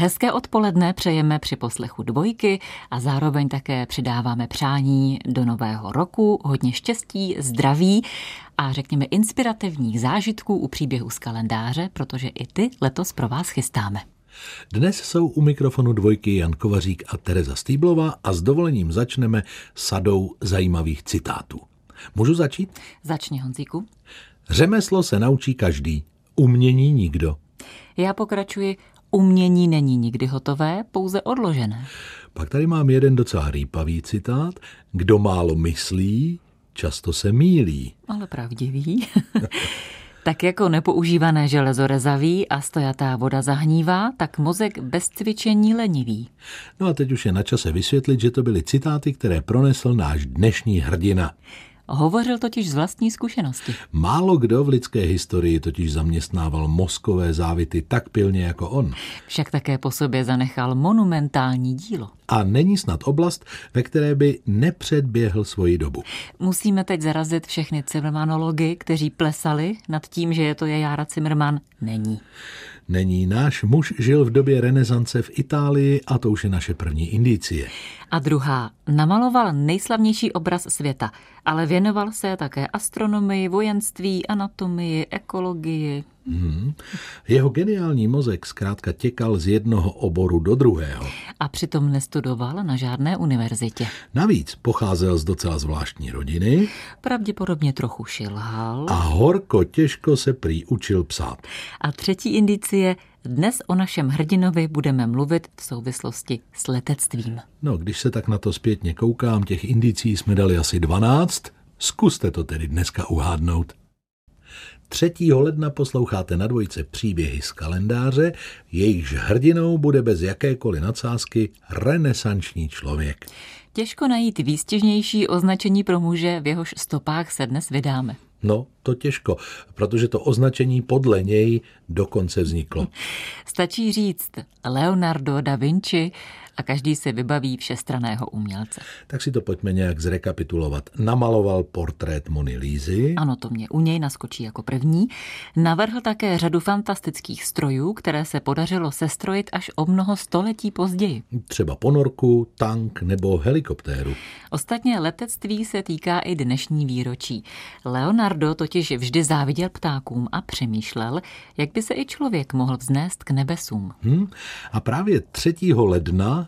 Hezké odpoledne přejeme při poslechu dvojky a zároveň také přidáváme přání do nového roku, hodně štěstí, zdraví a řekněme inspirativních zážitků u příběhu z kalendáře, protože i ty letos pro vás chystáme. Dnes jsou u mikrofonu dvojky Jan Kovařík a Tereza Stýblová a s dovolením začneme sadou zajímavých citátů. Můžu začít? Začni, Honzíku. Řemeslo se naučí každý, umění nikdo. Já pokračuji, umění není nikdy hotové, pouze odložené. Pak tady mám jeden docela rýpavý citát. Kdo málo myslí, často se mílí. Ale pravdivý. Tak jako nepoužívané železo rezaví a stojatá voda zahnívá, tak mozek bez cvičení lenivý. No a teď už je na čase vysvětlit, že to byly citáty, které pronesl náš dnešní hrdina. Hovořil totiž z vlastní zkušenosti. Málo kdo v lidské historii totiž zaměstnával mozkové závity tak pilně jako on. Však také po sobě zanechal monumentální dílo. A není snad oblast, ve které by nepředběhl svoji dobu. Musíme teď zarazit všechny Cimrmanology, kteří plesali nad tím, že je to je Jára Cimrman. Není. Není náš muž žil v době renesance v Itálii a to už je naše první indicie. A druhá, namaloval nejslavnější obraz světa, ale věnoval se také astronomii, vojenství, anatomii, ekologii. Hmm. Jeho geniální mozek zkrátka těkal z jednoho oboru do druhého. A přitom nestudoval na žádné univerzitě. Navíc pocházel z docela zvláštní rodiny. Pravděpodobně trochu šilhal. A horko těžko se prý učil psát. A třetí indicie, dnes o našem hrdinovi budeme mluvit v souvislosti s letectvím. No, když se tak na to zpětně koukám, těch indicí jsme dali asi 12. Zkuste to tedy dneska uhádnout. 3. ledna posloucháte na dvojce příběhy z kalendáře, jejichž hrdinou bude bez jakékoliv nadsázky renesanční člověk. Těžko najít výstěžnější označení pro muže, v jehož stopách se dnes vydáme. No, to těžko, protože to označení podle něj dokonce vzniklo. Stačí říct Leonardo da Vinci a každý se vybaví všestraného umělce. Tak si to pojďme nějak zrekapitulovat. Namaloval portrét Mony Lízy. Ano, to mě u něj naskočí jako první. Navrhl také řadu fantastických strojů, které se podařilo sestrojit až o mnoho století později. Třeba ponorku, tank nebo helikoptéru. Ostatně letectví se týká i dnešní výročí. Leonardo totiž vždy záviděl ptákům a přemýšlel, jak by se i člověk mohl vznést k nebesům. Hmm. A právě 3. ledna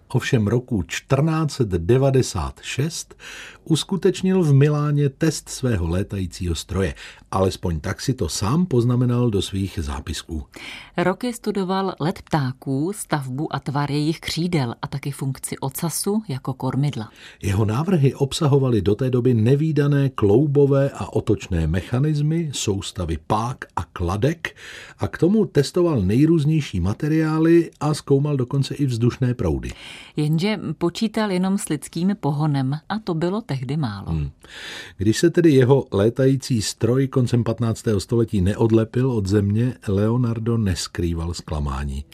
ovšem roku 1496 uskutečnil v Miláně test svého létajícího stroje. Alespoň tak si to sám poznamenal do svých zápisků. Roky studoval let ptáků, stavbu a tvar jejich křídel a taky funkci ocasu jako kormidla. Jeho návrhy obsahovaly do té doby nevýdané kloubové a otočné mechanismy, soustavy pák a kladek a k tomu testoval nejrůznější materiály a zkoumal dokonce i vzdušné proudy. Jenže počítal jenom s lidským pohonem a to bylo tehdy málo. Hmm. Když se tedy jeho létající stroj koncem 15. století neodlepil od země, Leonardo neskrýval zklamání.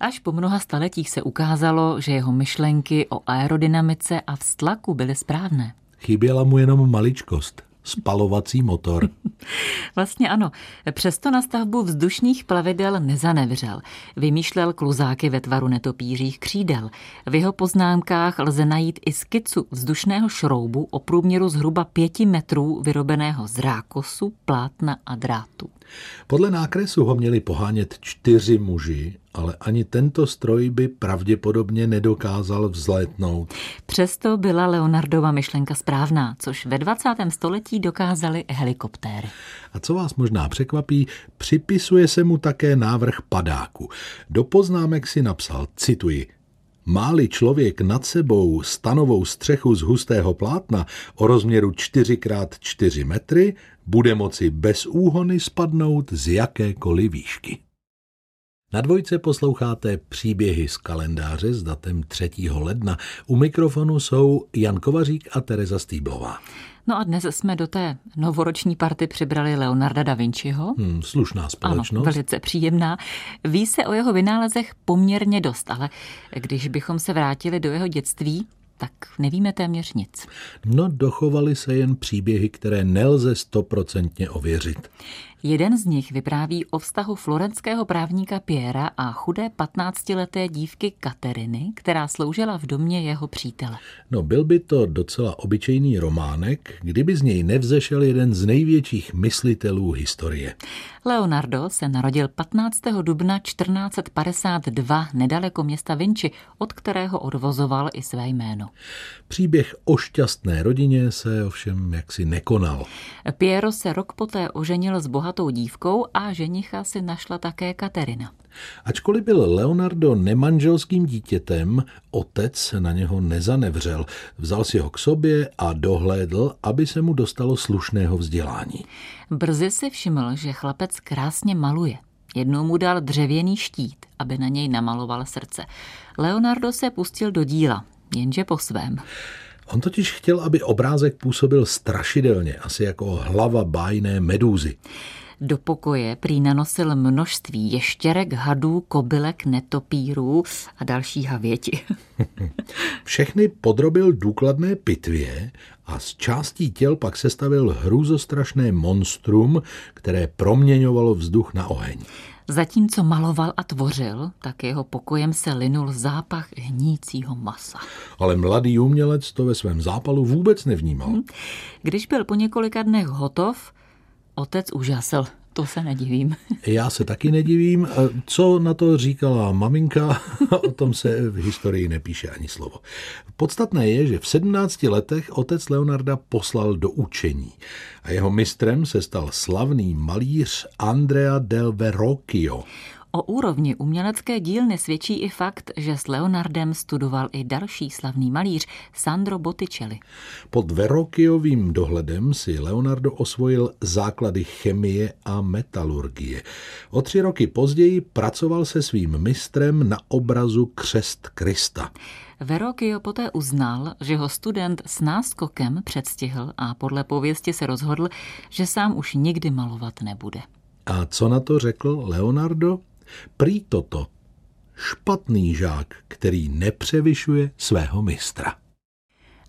Až po mnoha staletích se ukázalo, že jeho myšlenky o aerodynamice a vztlaku byly správné. Chyběla mu jenom maličkost spalovací motor. Vlastně ano. Přesto na stavbu vzdušných plavidel nezanevřel. Vymýšlel kluzáky ve tvaru netopířích křídel. V jeho poznámkách lze najít i skicu vzdušného šroubu o průměru zhruba pěti metrů vyrobeného z rákosu, plátna a drátu. Podle nákresu ho měli pohánět čtyři muži, ale ani tento stroj by pravděpodobně nedokázal vzlétnout. Přesto byla Leonardova myšlenka správná, což ve 20. století dokázali helikoptéry. A co vás možná překvapí, připisuje se mu také návrh padáku. Do poznámek si napsal, cituji, Máli člověk nad sebou stanovou střechu z hustého plátna o rozměru 4x4 metry, bude moci bez úhony spadnout z jakékoliv výšky. Na dvojce posloucháte příběhy z kalendáře s datem 3. ledna. U mikrofonu jsou Jan Kovařík a Tereza Stýblová. No a dnes jsme do té novoroční party přibrali Leonarda da Vinciho. Hmm, slušná společnost. Ano, velice příjemná. Ví se o jeho vynálezech poměrně dost, ale když bychom se vrátili do jeho dětství, tak nevíme téměř nic. No, dochovaly se jen příběhy, které nelze stoprocentně ověřit. Jeden z nich vypráví o vztahu florenského právníka Piera a chudé 15-leté dívky Kateriny, která sloužila v domě jeho přítele. No byl by to docela obyčejný románek, kdyby z něj nevzešel jeden z největších myslitelů historie. Leonardo se narodil 15. dubna 1452 nedaleko města Vinci, od kterého odvozoval i své jméno. Příběh o šťastné rodině se ovšem jaksi nekonal. Piero se rok poté oženil s bohatou dívkou a ženicha si našla také Katerina. Ačkoliv byl Leonardo nemanželským dítětem, otec na něho nezanevřel. Vzal si ho k sobě a dohlédl, aby se mu dostalo slušného vzdělání. Brzy si všiml, že chlapec krásně maluje. Jednou mu dal dřevěný štít, aby na něj namaloval srdce. Leonardo se pustil do díla, jenže po svém. On totiž chtěl, aby obrázek působil strašidelně, asi jako hlava bájné medúzy. Do pokoje prý nanosil množství ještěrek, hadů, kobylek, netopírů a další havěti. Všechny podrobil důkladné pitvě a z částí těl pak sestavil hrůzostrašné monstrum, které proměňovalo vzduch na oheň. Zatímco maloval a tvořil, tak jeho pokojem se linul zápach hnícího masa. Ale mladý umělec to ve svém zápalu vůbec nevnímal. Hm. Když byl po několika dnech hotov, otec úžasl. To se nedivím. Já se taky nedivím. Co na to říkala maminka, o tom se v historii nepíše ani slovo. Podstatné je, že v 17 letech otec Leonarda poslal do učení a jeho mistrem se stal slavný malíř Andrea del Verrocchio. O úrovni umělecké dílny svědčí i fakt, že s Leonardem studoval i další slavný malíř Sandro Botticelli. Pod Verrocchiovým dohledem si Leonardo osvojil základy chemie a metalurgie. O tři roky později pracoval se svým mistrem na obrazu Křest Krista. Verrocchio poté uznal, že ho student s náskokem předstihl a podle pověsti se rozhodl, že sám už nikdy malovat nebude. A co na to řekl Leonardo? Prý toto špatný žák, který nepřevyšuje svého mistra.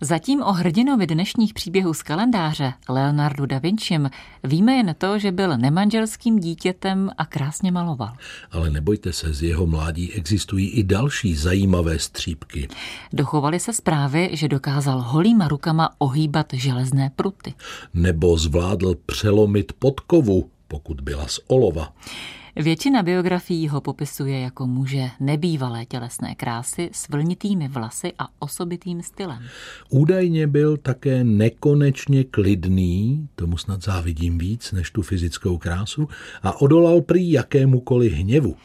Zatím o hrdinovi dnešních příběhů z kalendáře, Leonardu da Vincim, víme jen to, že byl nemanželským dítětem a krásně maloval. Ale nebojte se, z jeho mládí existují i další zajímavé střípky. Dochovaly se zprávy, že dokázal holýma rukama ohýbat železné pruty. Nebo zvládl přelomit podkovu, pokud byla z olova. Většina biografií ho popisuje jako muže nebývalé tělesné krásy s vlnitými vlasy a osobitým stylem. Údajně byl také nekonečně klidný, tomu snad závidím víc než tu fyzickou krásu, a odolal prý jakémukoliv hněvu.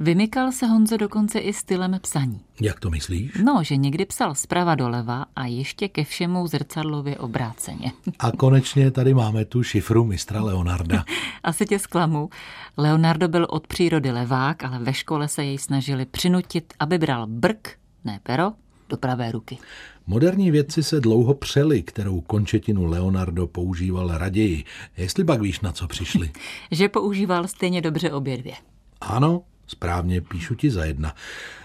Vymykal se Honzo dokonce i stylem psaní. Jak to myslíš? No, že někdy psal zprava doleva a ještě ke všemu zrcadlově obráceně. A konečně tady máme tu šifru mistra Leonarda. Asi tě zklamu. Leonardo byl od přírody levák, ale ve škole se jej snažili přinutit, aby bral brk, ne pero, do pravé ruky. Moderní vědci se dlouho přeli, kterou končetinu Leonardo používal raději. Jestli pak víš, na co přišli. že používal stejně dobře obě dvě. Ano, Správně píšu ti za jedna.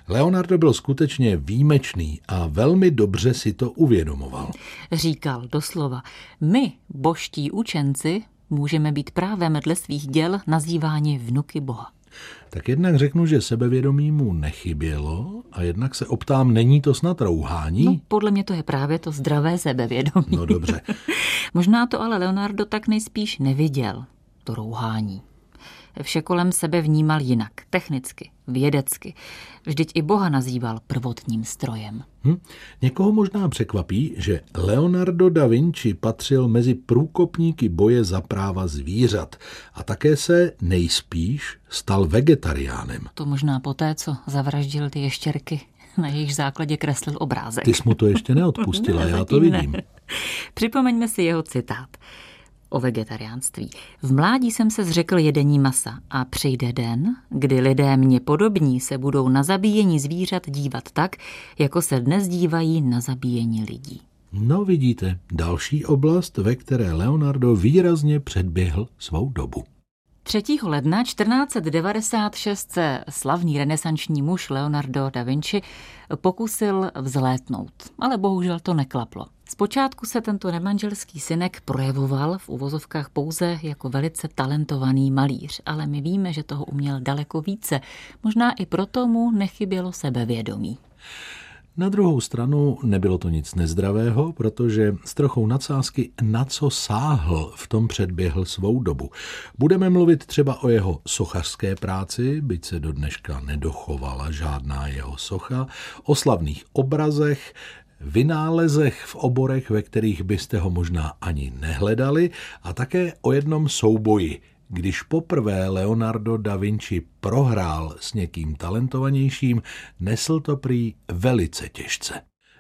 Leonardo byl skutečně výjimečný a velmi dobře si to uvědomoval. Říkal doslova, my, boští učenci, můžeme být právě dle svých děl nazýváni vnuky Boha. Tak jednak řeknu, že sebevědomí mu nechybělo a jednak se optám, není to snad rouhání? No, podle mě to je právě to zdravé sebevědomí. No dobře. Možná to ale Leonardo tak nejspíš neviděl, to rouhání. Vše kolem sebe vnímal jinak, technicky, vědecky. Vždyť i Boha nazýval prvotním strojem. Hm? Někoho možná překvapí, že Leonardo da Vinci patřil mezi průkopníky boje za práva zvířat a také se nejspíš stal vegetariánem. To možná poté, co zavraždil ty ještěrky, na jejich základě kreslil obrázek. Ty jsi mu to ještě neodpustila, ne, já to vidím. Ne. Připomeňme si jeho citát o vegetariánství. V mládí jsem se zřekl jedení masa a přijde den, kdy lidé mě podobní se budou na zabíjení zvířat dívat tak, jako se dnes dívají na zabíjení lidí. No vidíte, další oblast, ve které Leonardo výrazně předběhl svou dobu. 3. ledna 1496 se slavný renesanční muž Leonardo da Vinci pokusil vzlétnout, ale bohužel to neklaplo. Zpočátku se tento nemanželský synek projevoval v uvozovkách pouze jako velice talentovaný malíř, ale my víme, že toho uměl daleko více. Možná i proto mu nechybělo sebevědomí. Na druhou stranu nebylo to nic nezdravého, protože s trochou nadsázky na co sáhl, v tom předběhl svou dobu. Budeme mluvit třeba o jeho sochařské práci, byť se do dneška nedochovala žádná jeho socha, o slavných obrazech, vynálezech v oborech, ve kterých byste ho možná ani nehledali, a také o jednom souboji, když poprvé Leonardo da Vinci prohrál s někým talentovanějším, nesl to prý velice těžce.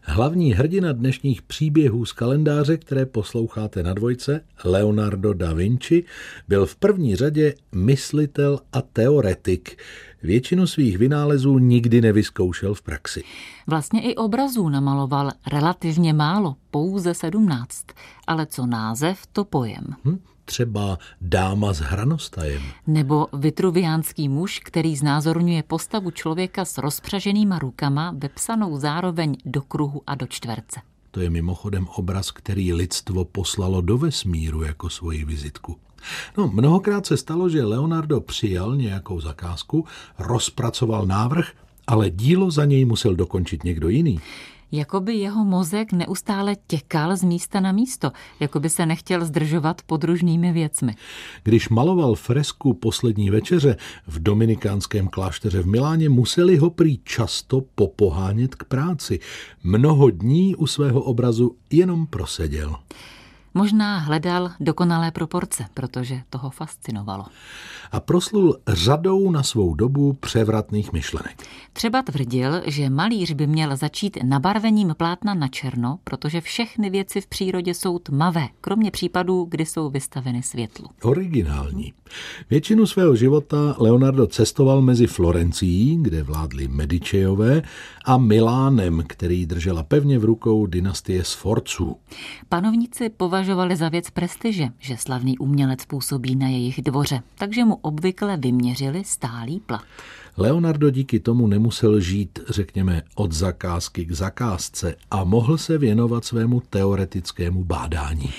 Hlavní hrdina dnešních příběhů z kalendáře, které posloucháte na dvojce, Leonardo da Vinci, byl v první řadě myslitel a teoretik. Většinu svých vynálezů nikdy nevyzkoušel v praxi. Vlastně i obrazů namaloval relativně málo, pouze sedmnáct. Ale co název, to pojem. Hm? Třeba dáma s hranostajem. Nebo vitruviánský muž, který znázorňuje postavu člověka s rozpřaženýma rukama, vepsanou zároveň do kruhu a do čtverce. To je mimochodem obraz, který lidstvo poslalo do vesmíru jako svoji vizitku. No, mnohokrát se stalo, že Leonardo přijal nějakou zakázku, rozpracoval návrh, ale dílo za něj musel dokončit někdo jiný jako by jeho mozek neustále těkal z místa na místo, jako by se nechtěl zdržovat podružnými věcmi. Když maloval fresku poslední večeře v dominikánském klášteře v Miláně, museli ho prý často popohánět k práci. Mnoho dní u svého obrazu jenom proseděl. Možná hledal dokonalé proporce, protože toho fascinovalo. A proslul řadou na svou dobu převratných myšlenek. Třeba tvrdil, že malíř by měl začít nabarvením plátna na černo, protože všechny věci v přírodě jsou tmavé, kromě případů, kdy jsou vystaveny světlu. Originální. Většinu svého života Leonardo cestoval mezi Florencií, kde vládli Medičejové, a Milánem, který držela pevně v rukou dynastie Sforců. Panovníci považovali za věc prestiže, že slavný umělec působí na jejich dvoře, takže mu obvykle vyměřili stálý plat. Leonardo díky tomu nemusel žít, řekněme, od zakázky k zakázce a mohl se věnovat svému teoretickému bádání.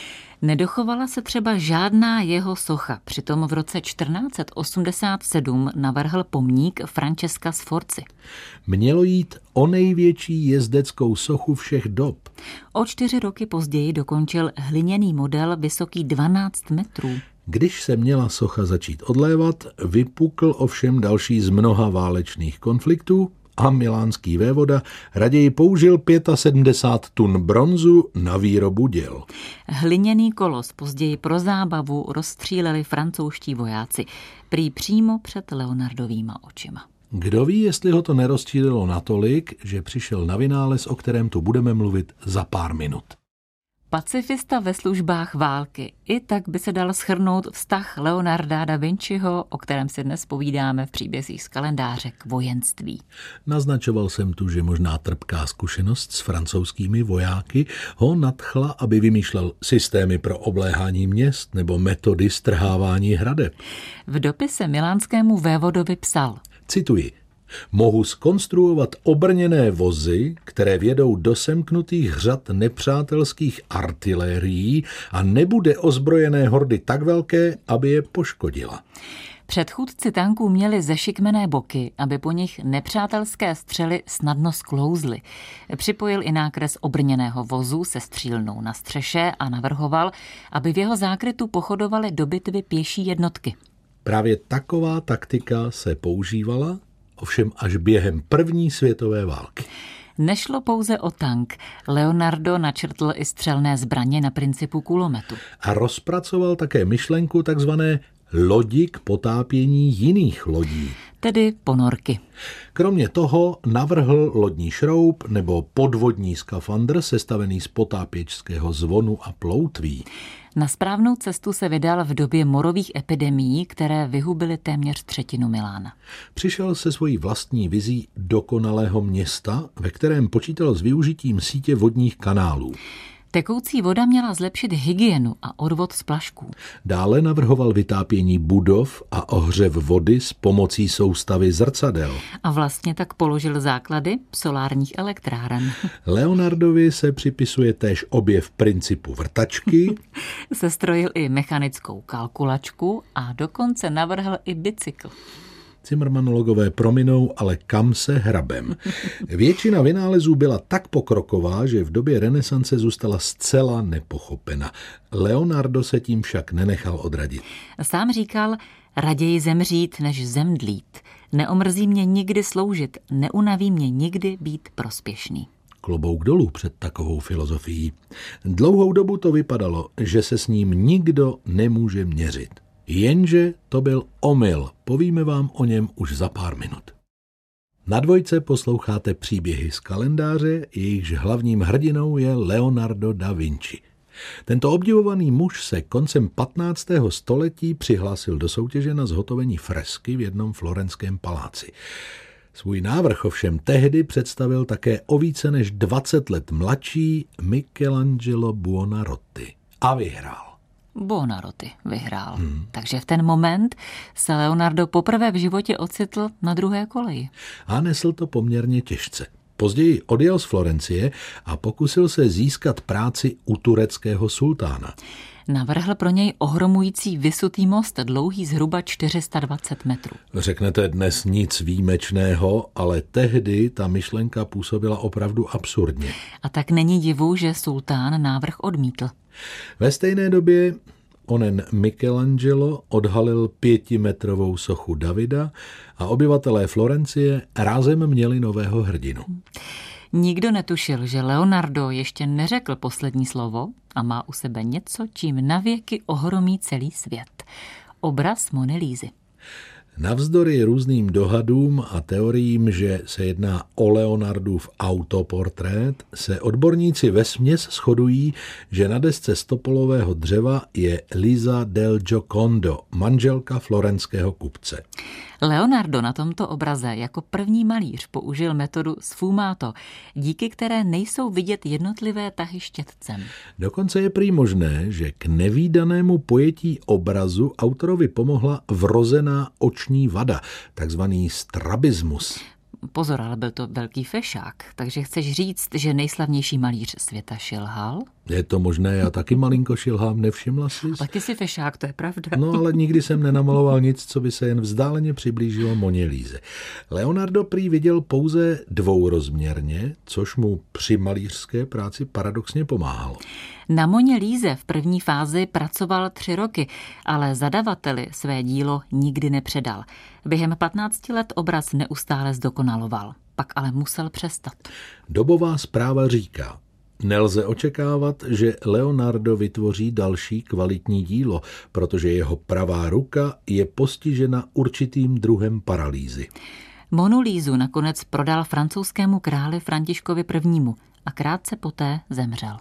Nedochovala se třeba žádná jeho socha, přitom v roce 1487 navrhl pomník Francesca Sforci. Mělo jít o největší jezdeckou sochu všech dob. O čtyři roky později dokončil hliněný model vysoký 12 metrů. Když se měla socha začít odlévat, vypukl ovšem další z mnoha válečných konfliktů a milánský vévoda raději použil 75 tun bronzu na výrobu děl. Hliněný kolos později pro zábavu rozstříleli francouzští vojáci, prý přímo před Leonardovýma očima. Kdo ví, jestli ho to nerozčílilo natolik, že přišel na vynález, o kterém tu budeme mluvit za pár minut. Pacifista ve službách války. I tak by se dal schrnout vztah Leonarda da Vinciho, o kterém si dnes povídáme v příbězích z kalendáře k vojenství. Naznačoval jsem tu, že možná trpká zkušenost s francouzskými vojáky ho nadchla, aby vymýšlel systémy pro obléhání měst nebo metody strhávání hradeb. V dopise milánskému vévodovi psal. Cituji. Mohu skonstruovat obrněné vozy, které vědou do semknutých řad nepřátelských artilérií a nebude ozbrojené hordy tak velké, aby je poškodila. Předchůdci tanků měli zešikmené boky, aby po nich nepřátelské střely snadno sklouzly. Připojil i nákres obrněného vozu se střílnou na střeše a navrhoval, aby v jeho zákrytu pochodovaly do bitvy pěší jednotky. Právě taková taktika se používala ovšem až během první světové války. Nešlo pouze o tank. Leonardo načrtl i střelné zbraně na principu kulometu. A rozpracoval také myšlenku takzvané lodi k potápění jiných lodí. Tedy ponorky. Kromě toho navrhl lodní šroub nebo podvodní skafandr sestavený z potápěčského zvonu a ploutví. Na správnou cestu se vydal v době morových epidemií, které vyhubily téměř třetinu Milána. Přišel se svojí vlastní vizí dokonalého města, ve kterém počítal s využitím sítě vodních kanálů. Tekoucí voda měla zlepšit hygienu a odvod z plašků. Dále navrhoval vytápění budov a ohřev vody s pomocí soustavy zrcadel. A vlastně tak položil základy solárních elektráren. Leonardovi se připisuje též objev principu vrtačky. Sestrojil i mechanickou kalkulačku a dokonce navrhl i bicykl. Cimrmanologové prominou, ale kam se hrabem. Většina vynálezů byla tak pokroková, že v době renesance zůstala zcela nepochopena. Leonardo se tím však nenechal odradit. Sám říkal, raději zemřít, než zemdlít. Neomrzí mě nikdy sloužit, neunaví mě nikdy být prospěšný. Klobouk dolů před takovou filozofií. Dlouhou dobu to vypadalo, že se s ním nikdo nemůže měřit. Jenže to byl omyl. Povíme vám o něm už za pár minut. Na dvojce posloucháte příběhy z kalendáře, jejichž hlavním hrdinou je Leonardo da Vinci. Tento obdivovaný muž se koncem 15. století přihlásil do soutěže na zhotovení fresky v jednom florenském paláci. Svůj návrh ovšem tehdy představil také o více než 20 let mladší Michelangelo Buonarroti a vyhrál. Bonaroty vyhrál. Hmm. Takže v ten moment se Leonardo poprvé v životě ocitl na druhé koleji. A nesl to poměrně těžce. Později odjel z Florencie a pokusil se získat práci u tureckého sultána. Navrhl pro něj ohromující vysutý most, dlouhý zhruba 420 metrů. Řeknete dnes nic výjimečného, ale tehdy ta myšlenka působila opravdu absurdně. A tak není divu, že sultán návrh odmítl. Ve stejné době onen Michelangelo odhalil pětimetrovou sochu Davida a obyvatelé Florencie rázem měli nového hrdinu. Nikdo netušil, že Leonardo ještě neřekl poslední slovo a má u sebe něco, čím navěky ohromí celý svět. Obraz Monelízy. Navzdory různým dohadům a teoriím, že se jedná o Leonardův autoportrét, se odborníci ve směs shodují, že na desce stopolového dřeva je Liza del Giocondo, manželka florenského kupce. Leonardo na tomto obraze jako první malíř použil metodu sfumato, díky které nejsou vidět jednotlivé tahy štětcem. Dokonce je prý možné, že k nevýdanému pojetí obrazu autorovi pomohla vrozená oční vada, takzvaný strabismus. Pozor, ale byl to velký fešák, takže chceš říct, že nejslavnější malíř světa šilhal? Je to možné, já taky malinko šilhám, nevšimla jsi? Taky si fešák, to je pravda. No ale nikdy jsem nenamaloval nic, co by se jen vzdáleně přiblížilo Moně Líze. Leonardo prý viděl pouze dvourozměrně, což mu při malířské práci paradoxně pomáhalo. Na Moně Líze v první fázi pracoval tři roky, ale zadavateli své dílo nikdy nepředal. Během 15 let obraz neustále zdokonaloval, pak ale musel přestat. Dobová zpráva říká, Nelze očekávat, že Leonardo vytvoří další kvalitní dílo, protože jeho pravá ruka je postižena určitým druhem paralýzy. Monolízu nakonec prodal francouzskému králi Františkovi I. a krátce poté zemřel.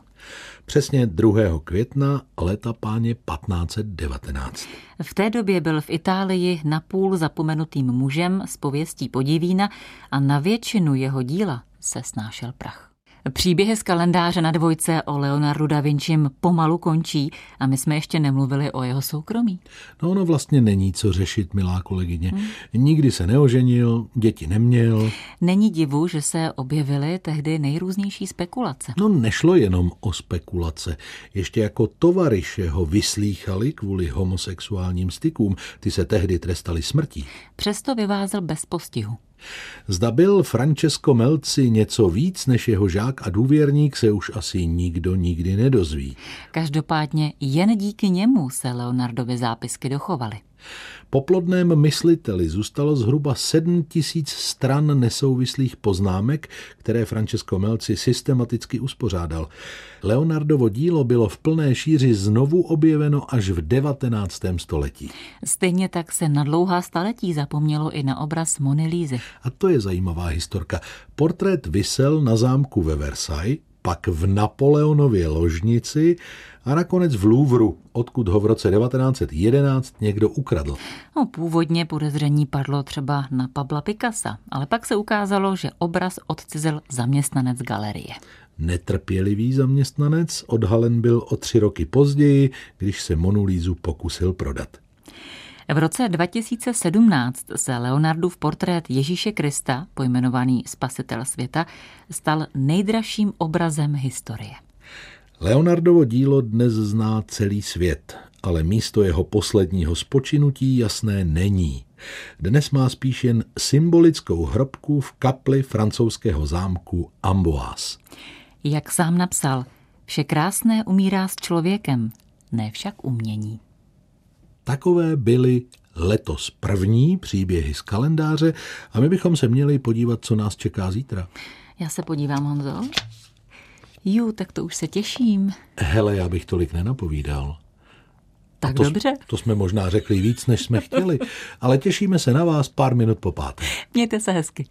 Přesně 2. května leta páně 1519. V té době byl v Itálii napůl zapomenutým mužem z pověstí Podivína a na většinu jeho díla se snášel prach. Příběhy z kalendáře na dvojce o Leonardu da Vincim pomalu končí a my jsme ještě nemluvili o jeho soukromí. No ono vlastně není co řešit, milá kolegyně. Hmm. Nikdy se neoženil, děti neměl. Není divu, že se objevily tehdy nejrůznější spekulace. No nešlo jenom o spekulace. Ještě jako tovariše ho vyslýchali kvůli homosexuálním stykům. Ty se tehdy trestali smrtí. Přesto vyvázel bez postihu. Zda byl Francesco Melci něco víc než jeho žák a důvěrník, se už asi nikdo nikdy nedozví. Každopádně jen díky němu se Leonardovy zápisky dochovaly. Po plodném mysliteli zůstalo zhruba 7 tisíc stran nesouvislých poznámek, které Francesco Melci systematicky uspořádal. Leonardovo dílo bylo v plné šíři znovu objeveno až v 19. století. Stejně tak se na dlouhá staletí zapomnělo i na obraz Monelízy. A to je zajímavá historka. Portrét vysel na zámku ve Versailles, pak v Napoleonově ložnici a nakonec v Louvru, odkud ho v roce 1911 někdo ukradl. No, původně podezření padlo třeba na Pabla Picasa, ale pak se ukázalo, že obraz odcizil zaměstnanec galerie. Netrpělivý zaměstnanec odhalen byl o tři roky později, když se Monulízu pokusil prodat. V roce 2017 se Leonardův portrét Ježíše Krista, pojmenovaný Spasitel světa, stal nejdražším obrazem historie. Leonardovo dílo dnes zná celý svět, ale místo jeho posledního spočinutí jasné není. Dnes má spíš jen symbolickou hrobku v kapli francouzského zámku Amboise. Jak sám napsal, vše krásné umírá s člověkem, ne však umění. Takové byly letos první příběhy z kalendáře a my bychom se měli podívat, co nás čeká zítra. Já se podívám, Honzo. Ju, tak to už se těším. Hele, já bych tolik nenapovídal. Tak to, dobře. To jsme možná řekli víc, než jsme chtěli, ale těšíme se na vás pár minut po páté. Mějte se hezky.